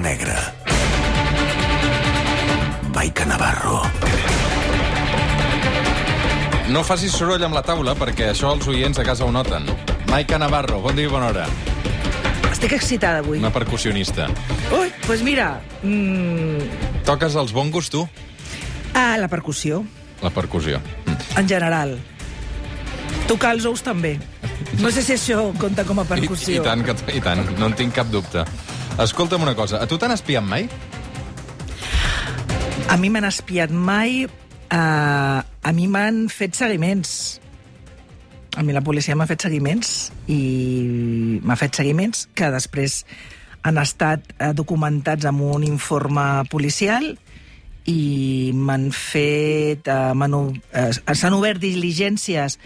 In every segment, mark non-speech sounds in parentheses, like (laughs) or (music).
negra. Maica Navarro. No facis soroll amb la taula, perquè això els oients a casa ho noten. Maica Navarro, bon dia i bona hora. Estic excitada avui. Una percussionista. Ui, doncs pues mira, mm, Toques els bongos, tu? ah, la percussió, La percussió. Mm. en general. Tocar els ous també. No sé si això compta com a I, percussió. I tant, que, i tant, no en tinc cap dubte. Escolta'm una cosa, a tu t'han espiat mai? A mi m'han espiat mai, uh, a mi m'han fet seguiments. A mi la policia m'ha fet seguiments i m'ha fet seguiments que després han estat eh, documentats amb un informe policial i m'han fet... Eh, S'han obert diligències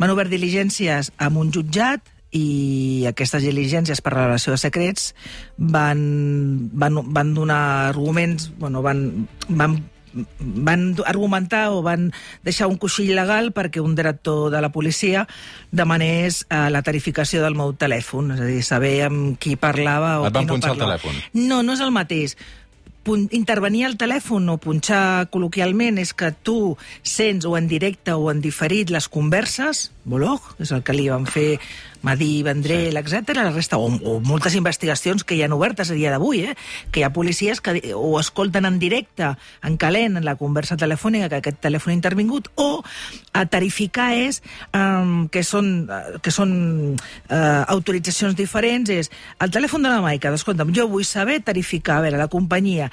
m'han obert diligències amb un jutjat i aquestes diligències per revelació de secrets van, van, van donar arguments, bueno, van, van van argumentar o van deixar un coixill legal perquè un director de la policia demanés eh, la tarificació del meu telèfon, és a dir, saber amb qui parlava o Et van qui no punxar el parlava. telèfon? No, no és el mateix. Pun intervenir al telèfon o punxar col·loquialment és que tu sents o en directe o en diferit les converses, Bolog, és el que li van fer Madí, Vendrell, sí. etc. La resta, o, o moltes investigacions que hi han obertes a dia d'avui, eh? que hi ha policies que o escolten en directe, en calent, en la conversa telefònica que aquest telèfon ha intervingut, o a tarificar és, um, que són, eh, que són uh, autoritzacions diferents, és el telèfon de la Maica, escolta'm, jo vull saber tarificar, a veure, la companyia,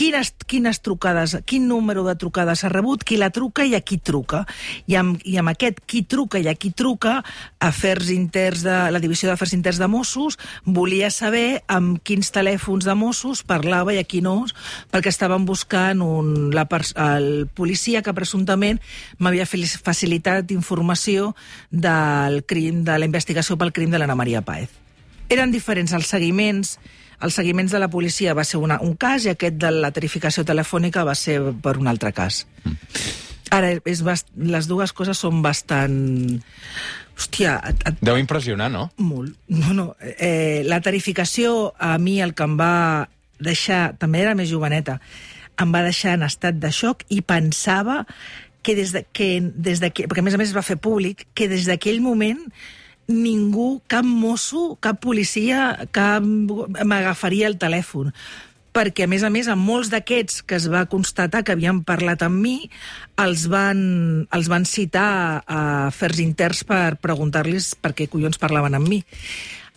quines, quines trucades, quin número de trucades ha rebut, qui la truca i a qui truca. I amb, i amb aquest qui truca i a qui truca, afers interns de, la divisió d'afers interns de Mossos volia saber amb quins telèfons de Mossos parlava i a qui no, perquè estaven buscant un, la, el policia que presumptament m'havia facilitat informació del crim, de la investigació pel crim de l'Anna Maria Paez eren diferents els seguiments els seguiments de la policia va ser una, un cas i aquest de la tarificació telefònica va ser per un altre cas. Ara, és bast... les dues coses són bastant... Hòstia, et, et... Deu impressionar, no? molt. No, no. Eh, la tarificació a mi el que em va deixar, també era més joveneta, em va deixar en estat de xoc i pensava que des de, que des de que, perquè a més a més es va fer públic, que des d'aquell moment ningú, cap mosso, cap policia, cap m'agafaria el telèfon perquè, a més a més, amb molts d'aquests que es va constatar que havien parlat amb mi, els van, els van citar a afers interns per preguntar-los per què collons parlaven amb mi.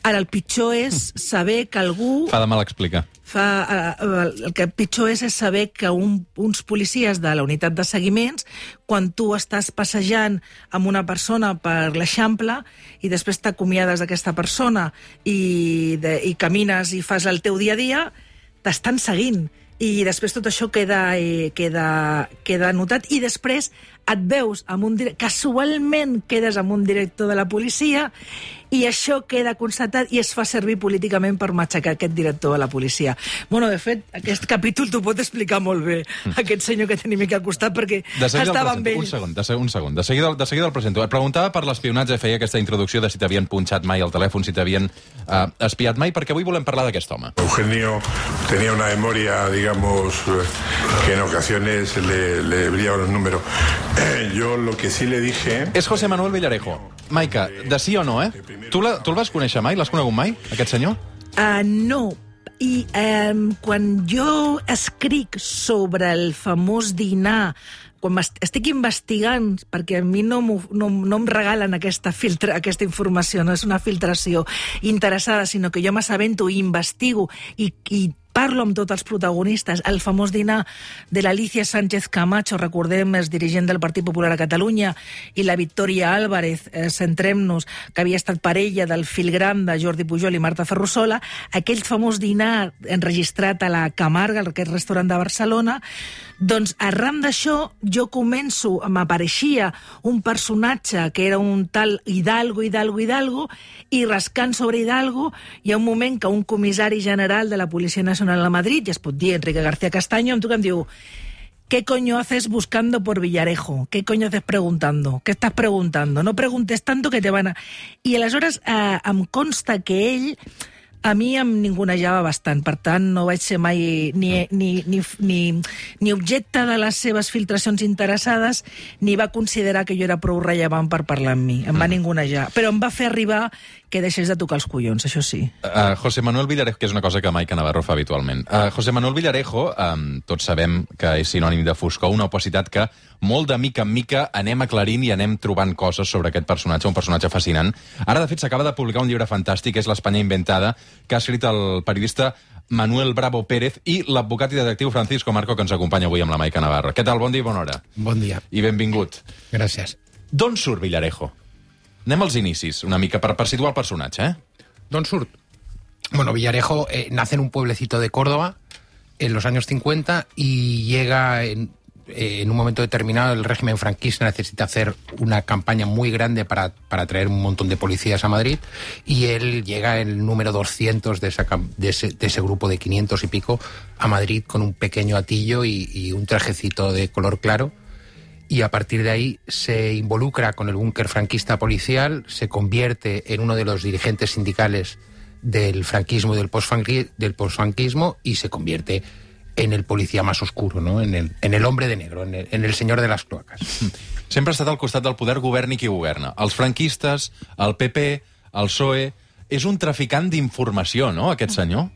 Ara, el pitjor és saber que algú... Fa de mal explicar. Fa, eh, el que pitjor és, és saber que un, uns policies de la unitat de seguiments, quan tu estàs passejant amb una persona per l'Eixample i després t'acomiades d'aquesta persona i, de, i camines i fas el teu dia a dia, t'estan seguint. I després tot això queda, eh, queda, queda anotat i després et veus amb un casualment quedes amb un director de la policia i això queda constatat i es fa servir políticament per matxacar aquest director de la policia. Bueno, de fet, aquest capítol t'ho pot explicar molt bé, aquest senyor que tenim aquí al costat, perquè estava amb ell. Un segon, de, un segon. De seguida, de seguida el presento. Et preguntava per l'espionatge, feia aquesta introducció de si t'havien punxat mai el telèfon, si t'havien uh, espiat mai, perquè avui volem parlar d'aquest home. Eugenio tenía una memoria, digamos, eh, que en ocasiones le, le brillaban los números. Eh, (clears throat) Yo lo que sí le dije... És José Manuel Villarejo. Maica, de sí o no, eh? Tu, la, tu el vas conèixer mai? L'has conegut mai, aquest senyor? Uh, no, i um, quan jo escric sobre el famós dinar quan estic investigant, perquè a mi no, no, no em regalen aquesta, filtra, aquesta informació, no és una filtració interessada, sinó que jo m'assabento i investigo i, i parlo amb tots els protagonistes. El famós dinar de l'Alicia Sánchez Camacho, recordem, és dirigent del Partit Popular a Catalunya, i la Victòria Álvarez, eh, centrem-nos, que havia estat parella del fill gran de Jordi Pujol i Marta Ferrusola, aquell famós dinar enregistrat a la Camarga, aquest restaurant de Barcelona, doncs arran d'això jo començo, m'apareixia un personatge que era un tal Hidalgo, Hidalgo, Hidalgo, i rascant sobre Hidalgo hi ha un moment que un comissari general de la Policia Nacional a Madrid, ja es pot dir Enrique García Castaño, em truca i em diu ¿Qué coño haces buscando por Villarejo? ¿Qué coño haces preguntando? ¿Qué estás preguntando? No preguntes tanto que te van a... I aleshores eh, em consta que ell A mi em ningunejava bastant, per tant no vaig ser mai ni, ni, ni, ni, ni objecte de les seves filtracions interessades ni va considerar que jo era prou rellevant per parlar amb mi. Em va ningunejar. Però em va fer arribar que deixés de tocar els collons, això sí. Uh, José Manuel Villarejo, que és una cosa que Maica Navarro fa habitualment. Uh, José Manuel Villarejo, um, tots sabem que és sinònim de foscor, una opacitat que molt de mica en mica anem aclarint i anem trobant coses sobre aquest personatge, un personatge fascinant. Ara, de fet, s'acaba de publicar un llibre fantàstic, és L'Espanya inventada, que ha escrit el periodista Manuel Bravo Pérez i l'advocat i detectiu Francisco Marco, que ens acompanya avui amb la Maica Navarro. Què tal? Bon dia i bona hora. Bon dia. I benvingut. Gràcies. D'on surt Villarejo? Anem als inicis, una mica, per, per situar el personatge, eh? Don Surt. Bueno, Villarejo eh, nace en un pueblecito de Córdoba en los años 50 y llega en, eh, en un momento determinado el régimen franquista necesita hacer una campaña muy grande para, para traer un montón de policías a Madrid y él llega el número 200 de, esa de, ese, de ese grupo de 500 y pico a Madrid con un pequeño atillo y, y un trajecito de color claro y a partir de ahí se involucra con el búnker franquista policial, se convierte en uno de los dirigentes sindicales del franquismo y del postfranquismo y se convierte en el policía más oscuro, ¿no? en, el, en el hombre de negro, en el, en el señor de las cloacas. (laughs) Sempre ha estat al costat del poder, governi qui governa. Els franquistes, el PP, el PSOE... És un traficant d'informació, no, aquest senyor?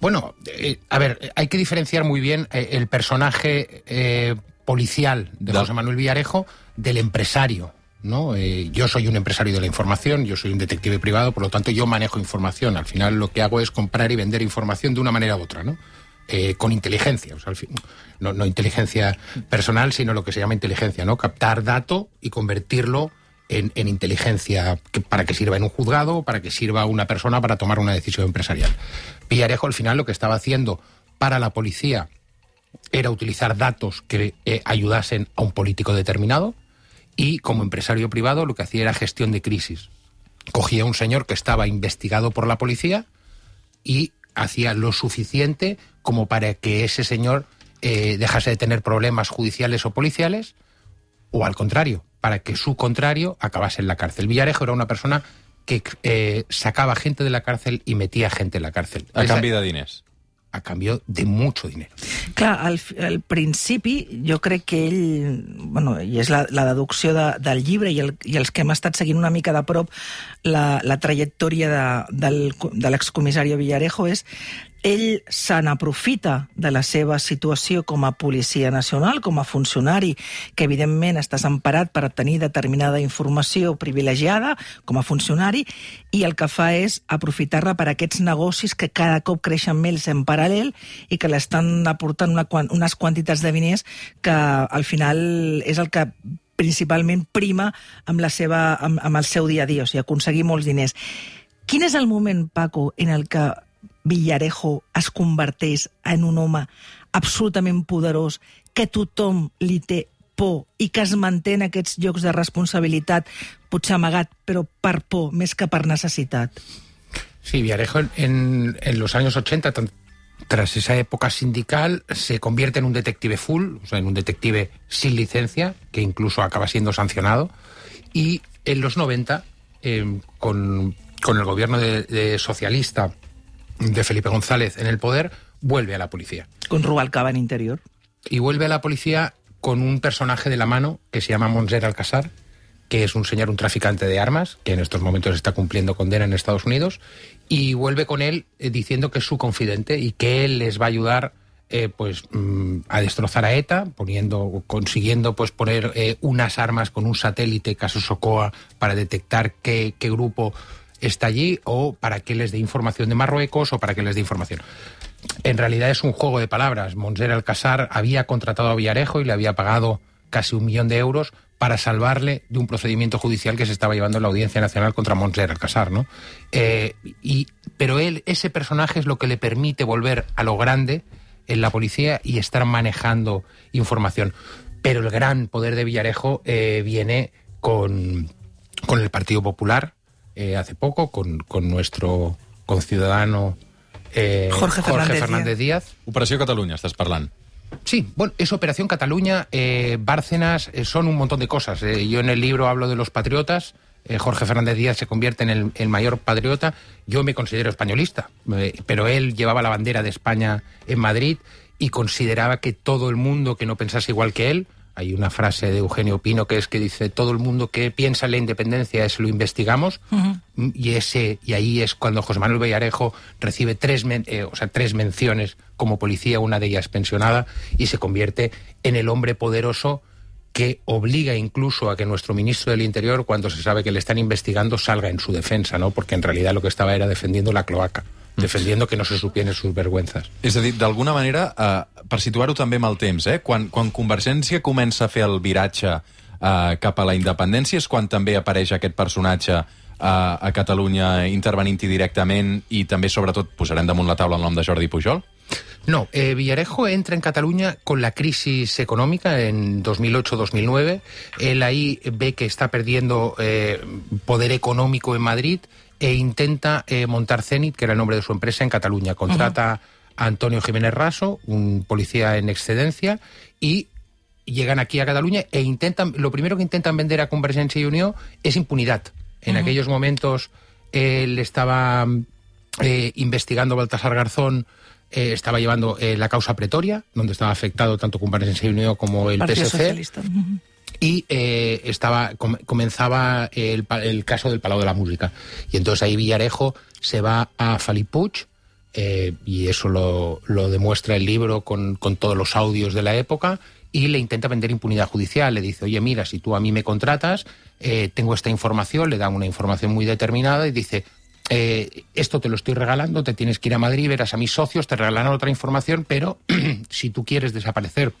Bueno, eh, a ver, hay que diferenciar muy bien eh, el personaje eh, policial de José Manuel Villarejo del empresario. ¿no? Eh, yo soy un empresario de la información, yo soy un detective privado, por lo tanto yo manejo información. Al final lo que hago es comprar y vender información de una manera u otra, ¿no? Eh, con inteligencia, o sea, al fin- no, no inteligencia personal, sino lo que se llama inteligencia, ¿no? Captar dato y convertirlo en, en inteligencia que- para que sirva en un juzgado, para que sirva a una persona para tomar una decisión empresarial. Villarejo al final lo que estaba haciendo para la policía era utilizar datos que eh, ayudasen a un político determinado y como empresario privado lo que hacía era gestión de crisis. Cogía a un señor que estaba investigado por la policía y hacía lo suficiente como para que ese señor eh, dejase de tener problemas judiciales o policiales o al contrario, para que su contrario acabase en la cárcel. Villarejo era una persona que eh, sacaba gente de la cárcel y metía gente en la cárcel. A Esa- canvi de diners. A cambio de mucho dinero. Clar, al, al principi jo crec que ell, bueno, i és la, la deducció de, del llibre i, el, i els que hem estat seguint una mica de prop la, la trajectòria de, del, de l'excomissari Villarejo és ell se n'aprofita de la seva situació com a policia nacional, com a funcionari, que evidentment estàs emparat per obtenir determinada informació privilegiada com a funcionari, i el que fa és aprofitar-la per aquests negocis que cada cop creixen més en paral·lel i que l'estan aportant una, unes quantitats de diners que al final és el que principalment prima amb, la seva, amb, amb el seu dia a dia, o sigui, aconseguir molts diners. Quin és el moment, Paco, en el que Villarejo es converteix en un home absolutament poderós, que tothom li té por i que es manté en aquests llocs de responsabilitat, potser amagat, però per por, més que per necessitat? Sí, Villarejo en, en- los años 80, tan- tras esa época sindical, se convierte en un detective full, o sea, en un detective sin licencia, que incluso acaba siendo sancionado. Y en los 90, eh, con, con el gobierno de, de socialista de Felipe González en el poder, vuelve a la policía. Con Rubalcaba en interior. y vuelve a la policía con un personaje de la mano que se llama Monser Alcázar, que es un señor, un traficante de armas, que en estos momentos está cumpliendo condena en Estados Unidos, y vuelve con él eh, diciendo que es su confidente y que él les va a ayudar eh, pues mm, a destrozar a ETA, poniendo, consiguiendo pues poner eh, unas armas con un satélite caso Socoa para detectar qué, qué grupo está allí o para que les dé información de Marruecos o para que les dé información en realidad es un juego de palabras. Monser Alcázar había contratado a Villarejo y le había pagado casi un millón de euros para salvarle de un procedimiento judicial que se estaba llevando en la Audiencia Nacional contra Monser Alcázar, ¿no? Eh, y, pero él, ese personaje es lo que le permite volver a lo grande en la policía y estar manejando información. Pero el gran poder de Villarejo eh, viene con, con el Partido Popular eh, hace poco, con, con nuestro conciudadano eh, Jorge Fernández Díaz. Operació Catalunya, estàs parlant. Sí, bueno, es Operación Cataluña, eh, Bárcenas, eh, son un montón de cosas. eh. Yo en el libro hablo de los patriotas, Jorge Fernández Díaz se convierte en el, el mayor patriota. Yo me considero españolista, pero él llevaba la bandera de España en Madrid y consideraba que todo el mundo que no pensase igual que él, hay una frase de Eugenio Pino que es que dice todo el mundo que piensa en la independencia es lo investigamos y ese y ahí es cuando José Manuel Villarejo recibe tres men- eh, o sea tres menciones como policía una de ellas pensionada y se convierte en el hombre poderoso que obliga incluso a que nuestro ministro del Interior, cuando se sabe que le están investigando, salga en su defensa, ¿no? Porque en realidad lo que estaba era defendiendo la cloaca, defendiendo que no se supieran sus vergüenzas. És a dir, d'alguna manera, eh, per situar-ho també amb el temps, eh, quan, quan Convergència comença a fer el viratge eh, cap a la independència és quan també apareix aquest personatge eh, a Catalunya intervenint-hi directament i també, sobretot, posarem damunt la taula el nom de Jordi Pujol? No, eh, Villarejo entra en Cataluña con la crisis económica en 2008-2009. Él ahí ve que está perdiendo eh, poder económico en Madrid e intenta eh, montar Zenit, que era el nombre de su empresa, en Cataluña. Contrata a Antonio Jiménez Raso, un policía en excedencia, y llegan aquí a Cataluña e intentan, lo primero que intentan vender a Convergencia y Unión es impunidad. En aquellos momentos él estaba eh, investigando Baltasar Garzón, eh, estaba llevando eh, la causa Pretoria, donde estaba afectado tanto Convergencia y Unión como el Partido PSC. Y eh, estaba com- comenzaba el, el caso del Palau de la Música. Y entonces ahí Villarejo se va a Falipuch, eh, y eso lo, demuestra el libro con, todos los audios de la época, y le intenta vender impunidad judicial. Le dice, oye, mira, si tú a mí me contratas, eh, tengo esta información, le dan una información muy determinada y dice, esto te lo estoy regalando, te tienes que ir a Madrid, verás a mis socios, te regalarán otra información, pero (clears throat) si tú quieres desaparecer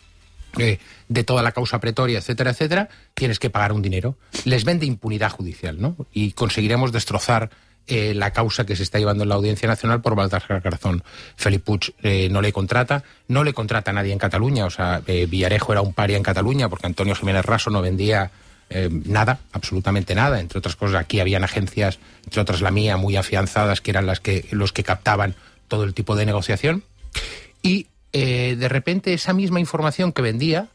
de toda la causa pretoria, etcétera, etcétera, tienes que pagar un dinero. Les vende impunidad judicial, ¿no? Y conseguiremos destrozar eh, la causa que se está llevando en la Audiencia Nacional por Baltasar Garzón. Felipe Puig eh, no le contrata, no le contrata a nadie en Cataluña, o sea, eh, Villarejo era un paria en Cataluña porque Antonio Jiménez Raso no vendía eh, nada, absolutamente nada. Entre otras cosas, aquí habían agencias, entre otras la mía, muy afianzadas, que eran las que, los que captaban todo el tipo de negociación. Y eh, de repente esa misma información que vendía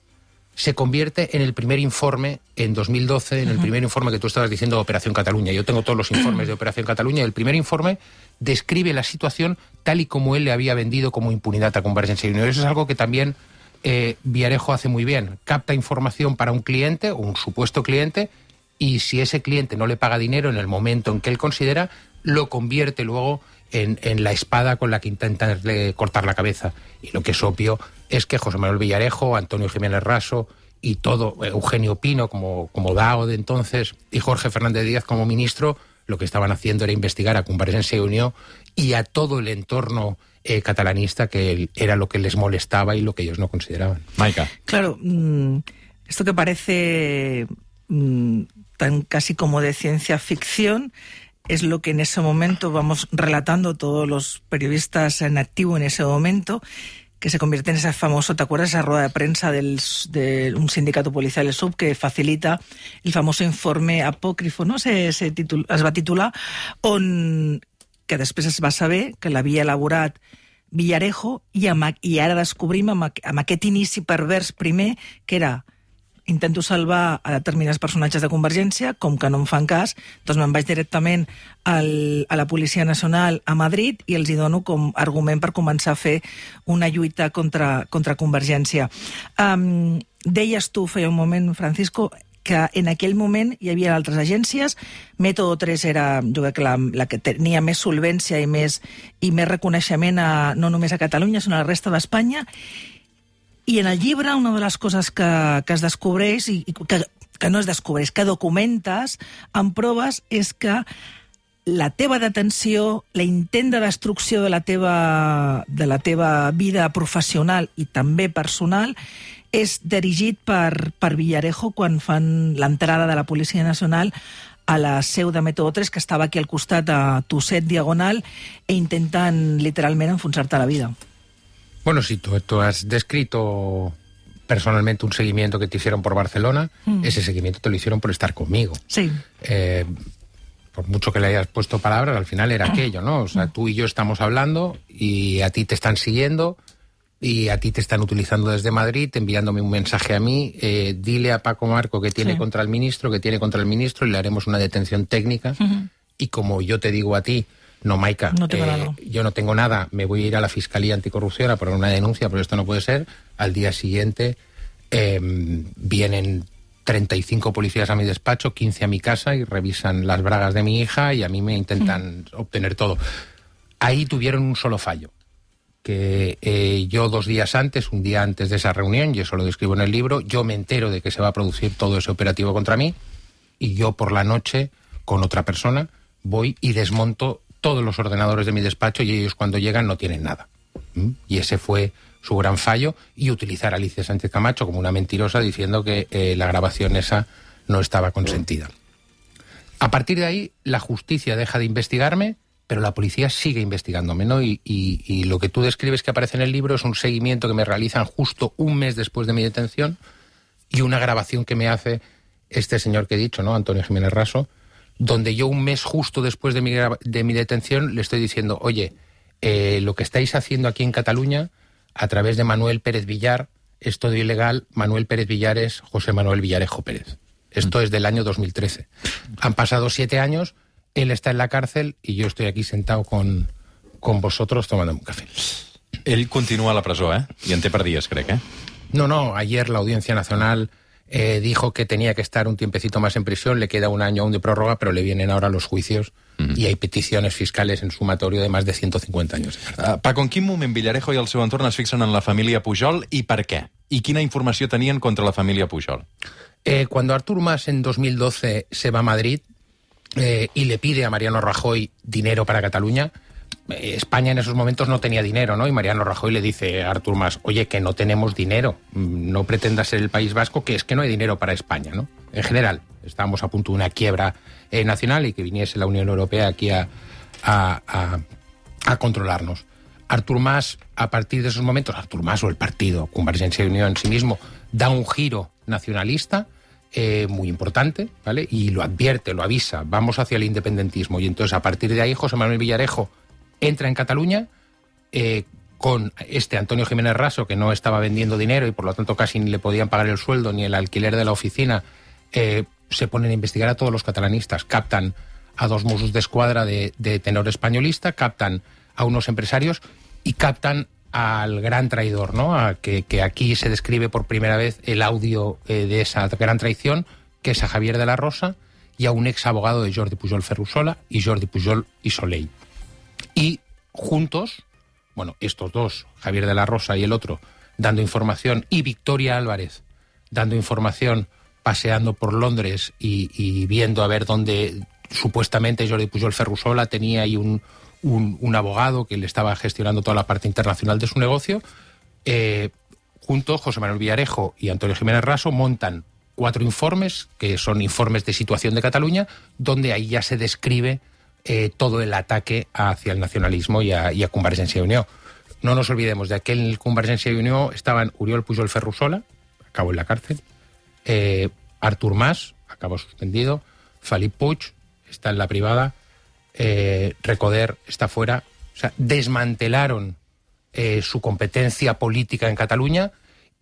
se convierte en el primer informe en 2012, en el primer informe que tú estabas diciendo de Operación Cataluña. Yo tengo todos los informes de Operación Cataluña y el primer informe describe la situación tal y como él le había vendido como impunidad a Convergencia y Unión. Eso es algo que también eh, Villarejo hace muy bien. Capta información para un cliente o un supuesto cliente y si ese cliente no le paga dinero en el momento en que él considera, lo convierte luego en, en la espada con la que intentarle cortar la cabeza. Y lo que es obvio es que José Manuel Villarejo, Antonio Jiménez Raso y todo, eh, Eugenio Pino como, como DAO de entonces y Jorge Fernández Díaz como ministro, lo que estaban haciendo era investigar a Convergencia y Unión y a todo el entorno eh, catalanista que era lo que les molestaba y lo que ellos no consideraban. Maica. Claro, mm, esto que parece mm, tan casi como de ciencia ficción es lo que en ese momento vamos relatando todos los periodistas en activo en ese momento que se convierte en ese famoso, ¿te acuerdas esa rueda de prensa del, de un sindicato policial, el SUB, que facilita el famoso informe apócrifo, no? Se, se titul, es va titular, on, que després es va saber que l'havia elaborat Villarejo i, amb, i ara descobrim amb, amb aquest inici pervers primer que era intento salvar a determinats personatges de Convergència, com que no em fan cas, doncs me'n vaig directament al, a la Policia Nacional a Madrid i els hi dono com argument per començar a fer una lluita contra, contra Convergència. Um, deies tu, feia un moment, Francisco, que en aquell moment hi havia altres agències, Método 3 era, jo crec que la, la que tenia més solvència i més, i més reconeixement a, no només a Catalunya, sinó a la resta d'Espanya, i en el llibre una de les coses que, que es descobreix, i, que, que no es descobreix, que documentes amb proves, és que la teva detenció, l'intent de destrucció de la teva, de la teva vida professional i també personal és dirigit per, per Villarejo quan fan l'entrada de la Policia Nacional a la seu de Método 3, que estava aquí al costat a Tusset Diagonal, e intenten literalment enfonsar-te la vida. Bueno, sí, tú, tú has descrito personalmente un seguimiento que te hicieron por Barcelona. Ese seguimiento te lo hicieron por estar conmigo. Sí. Eh, por mucho que le hayas puesto palabras, al final era aquello, ¿no? O sea, tú y yo estamos hablando y a ti te están siguiendo y a ti te están utilizando desde Madrid, enviándome un mensaje a mí, eh, dile a Paco Marco que tiene Sí. contra el ministro, que tiene contra el ministro, y le haremos una detención técnica. Y como yo te digo a ti, no, Maika, No eh, yo no tengo nada, me voy a ir a la Fiscalía Anticorrupción a poner una denuncia, pero esto no puede ser. Al día siguiente eh, vienen 35 policías a mi despacho, 15 a mi casa y revisan las bragas de mi hija y a mí me intentan obtener todo. Ahí tuvieron un solo fallo que eh, yo dos días antes, un día antes de esa reunión, y eso lo describo en el libro, yo me entero de que se va a producir todo ese operativo contra mí y yo por la noche, con otra persona, voy y desmonto todos los ordenadores de mi despacho y ellos cuando llegan no tienen nada. ¿Mm? Y ese fue su gran fallo y utilizar a Alicia Sánchez Camacho como una mentirosa diciendo que eh, la grabación esa no estaba consentida. A partir de ahí, la justicia deja de investigarme, pero la policía sigue investigándome, ¿no? Y, y- y lo que tú describes que aparece en el libro es un seguimiento que me realizan justo un mes después de mi detención y una grabación que me hace este señor que he dicho, ¿no? Antonio Jiménez Raso, donde yo un mes justo después de mi, de mi detención le estoy diciendo, oye, eh, lo que estáis haciendo aquí en Cataluña, a través de Manuel Pérez Villar, es todo ilegal. Manuel Pérez Villar es José Manuel Villarejo Pérez. Esto es del año 2013. Han pasado siete años, él está en la cárcel y yo estoy aquí sentado con, con vosotros tomando un café. Ell continua a la presó, eh? I en té per dies, crec, eh? No, no, ayer la Audiencia Nacional eh, dijo que tenía que estar un tiempecito más en prisión, le queda un año aún de prórroga, pero le vienen ahora los juicios y hay peticiones fiscales en sumatorio de más de 150 años. Uh, Paco, en quin moment Villarejo i el seu entorn es fixen en la família Pujol i per què? I quina informació tenien contra la família Pujol? Eh, cuando Artur Mas en 2012 se va a Madrid eh, y le pide a Mariano Rajoy dinero para Cataluña, España en esos momentos no tenía dinero, ¿no? Y Mariano Rajoy le dice a Artur Mas, oye, que no tenemos dinero, mm, no pretenda ser el País Vasco, que es que no hay dinero para España, ¿no? En general, estábamos a punto de una quiebra eh, nacional y que viniese la Unión Europea aquí a controlarnos. Artur Mas, a partir de esos momentos, Artur Mas o el partido, Convergencia y Unión en sí mismo, da un giro nacionalista eh, muy importante, ¿vale? Y lo advierte, lo avisa, vamos hacia el independentismo. Y entonces, a partir de ahí, José Manuel Villarejo entra en Cataluña eh, con este Antonio Jiménez Raso, que no estaba vendiendo dinero y por lo tanto casi ni le podían pagar el sueldo ni el alquiler de la oficina, eh, se ponen a investigar a todos los catalanistas, captan a dos Mossos de escuadra de, tenor españolista, captan a unos empresarios y captan al gran traidor, ¿no? A que, que aquí se describe por primera vez el audio eh, de esa gran traición, que es a Javier de la Rosa y a un ex abogado de Jordi Pujol Ferrusola y Jordi Pujol y Soleil. Y juntos, bueno, estos dos, Javier de la Rosa y el otro, dando información, y Victoria Álvarez, dando información, paseando por Londres y, viendo a ver dónde supuestamente Jordi Pujol Ferrusola tenía ahí un, un, un abogado que le estaba gestionando toda la parte internacional de su negocio. Eh, juntos, José Manuel Villarejo y Antonio Jiménez Raso montan cuatro informes, que son informes de situación de Cataluña, donde ahí ya se describe eh, todo el ataque hacia el nacionalismo y a, y a Convergencia Unió. No nos olvidemos de aquel Convergencia y Unió estaban Uriol Pujol Ferrusola, acabó en la cárcel, eh, Artur Mas, acabó suspendido, Felip Puig está en la privada, eh, Recoder está fuera. O sea, desmantelaron eh, su competencia política en Cataluña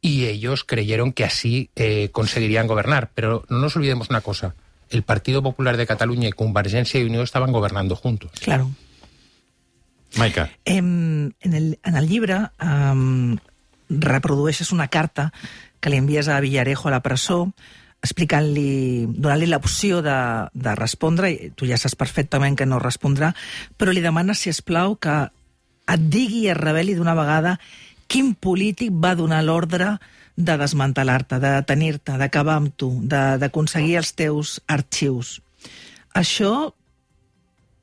y ellos creyeron que así eh, conseguirían gobernar. Pero no nos olvidemos una cosa, el Partido Popular de Cataluña y Convergencia y Unió estaban gobernando juntos. Claro. Maica, Em, en, el, en el llibre em, reprodueixes una carta que li envies a Villarejo a la presó explicant-li, donant-li l'opció de, de respondre, i tu ja saps perfectament que no respondrà, però li demanes, si es plau, que et digui i es reveli d'una vegada quin polític va donar l'ordre de desmantelar-te, de detenir-te, d'acabar amb tu, d'aconseguir els teus arxius. Això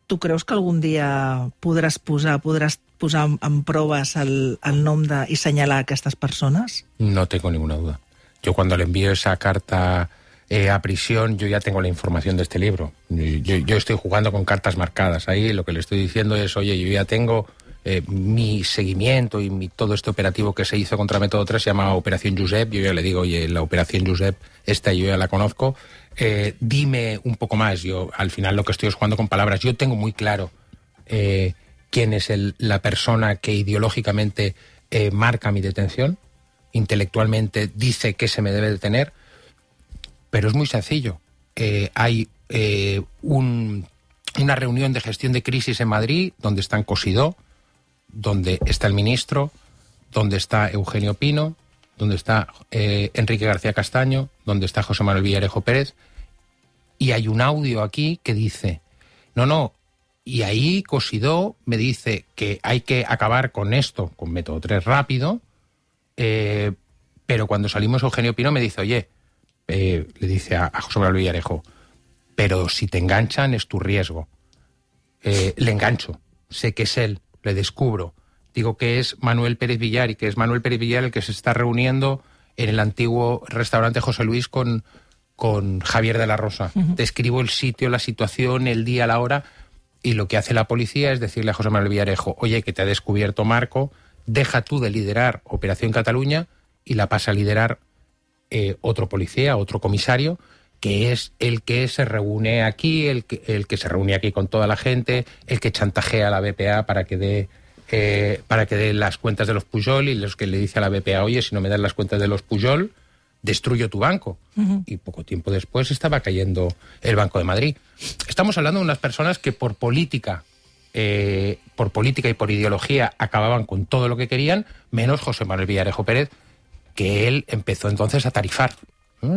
tu creus que algun dia podràs posar, podràs posar en proves el, el nom de, i senyalar aquestes persones? No tengo ninguna duda. Yo cuando le envío esa carta eh, a prisión, yo ya tengo la información de este libro. Yo, yo estoy jugando con cartas marcadas. Ahí lo que le estoy diciendo es, oye, yo ya tengo eh, mi seguimiento y mi, todo este operativo que se hizo contra Método 3 se llama Operación Josep. Yo ya le digo, oye, la Operación Josep, esta yo ya la conozco. Eh, dime un poco más. Yo al final lo que estoy es jugando con palabras. Yo tengo muy claro eh, quién es el- la persona que ideológicamente marca mi detención, intelectualmente dice que se me debe detener, pero es muy sencillo. Hay un- una reunión de gestión de crisis en Madrid donde están Cosidó, donde está el ministro, donde está Eugenio Pino, donde está eh, Enrique García Castaño, donde está José Manuel Villarejo Pérez, y hay un audio aquí que dice, no, no, y ahí Cosidó me dice que hay que acabar con esto, con método 3 rápido, eh, pero cuando salimos Eugenio Pino me dice, oye, eh, le dice a, José Manuel Villarejo, pero si te enganchan es tu riesgo. Le engancho, sé que es él, le descubro. Digo que es Manuel Pérez Villar y que es Manuel Pérez Villar el que se está reuniendo en el antiguo restaurante José Luis con, con Javier de la Rosa. Describo el sitio, la situación, el día, la hora, y lo que hace la policía es decirle a José Manuel Villarejo, oye, que te ha descubierto Marco, deja tú de liderar Operación Cataluña y la pasa a liderar eh, otro policía, otro comisario, que es el que se reúne aquí, el que, el que se reúne aquí con toda la gente, el que chantajea a la BPA para que dé eh, para que dé las cuentas de los Pujol y los que le dice a la BPA, oye, si no me das las cuentas de los Pujol, destruyo tu banco. Y poco tiempo después estaba cayendo el Banco de Madrid. Estamos hablando de unas personas que por política, eh, por política y por ideología acababan con todo lo que querían, menos José Manuel Villarejo Pérez, que él empezó entonces a tarifar.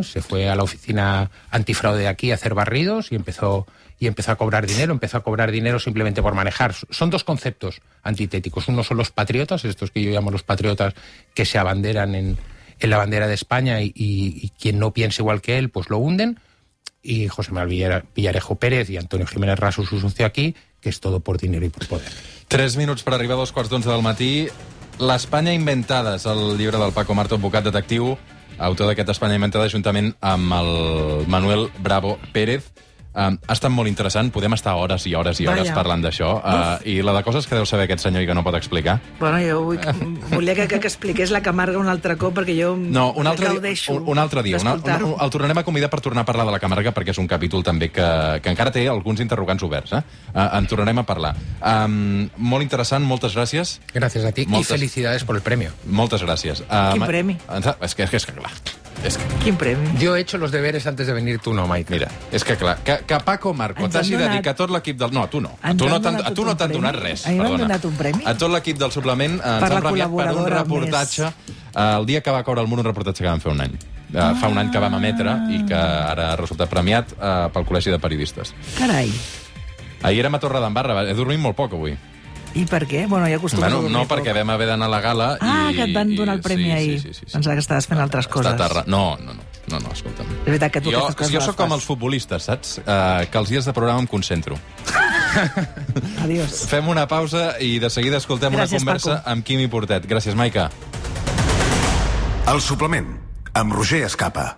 Se fue a la oficina antifraude de aquí a hacer barridos y empezó, y empezó a cobrar dinero, empezó a cobrar dinero simplemente por manejar. Son dos conceptos antitéticos. Uno son los patriotas, estos que yo llamo los patriotas que se abanderan en, la bandera de España y, quien no piensa igual que él, pues lo hunden. Y José Manuel Villar- Villarejo Pérez y Antonio Jiménez Raso, su socio aquí, que es todo por dinero y por poder. Tres minuts per arribar a dos quarts d'onze del matí. L'Espanya inventada és el llibre del Paco Marto, advocat detectiu, autor d'aquest inventada, juntament amb el Manuel Bravo Pérez. Um, ha estat molt interessant, podem estar hores i hores i hores Vaja. parlant d'això. Uh, I la de coses que deu saber aquest senyor i que no pot explicar. Bueno, jo vull, volia que, que, que expliqués la Camarga un altre cop, perquè jo No, un altre, dia, gaudeixo un, un altre dia. Una, una, el tornarem a convidar per tornar a parlar de la Camarga, perquè és un capítol també que, que encara té alguns interrogants oberts. Eh? Uh, en tornarem a parlar. Um, molt interessant, moltes gràcies. Gracias a ti Moltes- y felicidades por el premio. Moltes gràcies. Uh, Quin premi? És que, és que, és que clar, és que, Quin premi? Yo he hecho los deberes antes de venir tú, no, Mike. mira, és que clar, que, que Paco Marco t'hagi donat- que tot l'equip del... No, a tu no. A tu no t'han donat a tu no t'han donat res. A mi m'han donat un premi? A tot l'equip del suplement eh, ens han premiat per un reportatge eh, el dia que va caure al món un reportatge que vam fer un any. Eh, Fa un any que vam emetre i que ara ha resultat premiat eh, pel Col·legi de Periodistes. Carai. Ahir érem a Torredembarra, he dormit molt poc avui. I per què? Bueno, ja acostumes Bueno, no, poc. perquè vam haver d'anar a la gala Ah, i... que et van donar el premi sí, ahir. Sí, sí, sí, sí. Pensava que estaves fent altres Ha coses. arra- No, no, no, no, no, escolta'm. És veritat que tu jo, aquestes coses jo sóc com els futbolistes, saps? Uh, que els dies de programa em concentro. (laughs) Adiós. Fem una pausa i de seguida escoltem Gràcies, una conversa Paco. amb Quimi Portet. Gràcies, Maica. El suplement, amb Roger Escapa.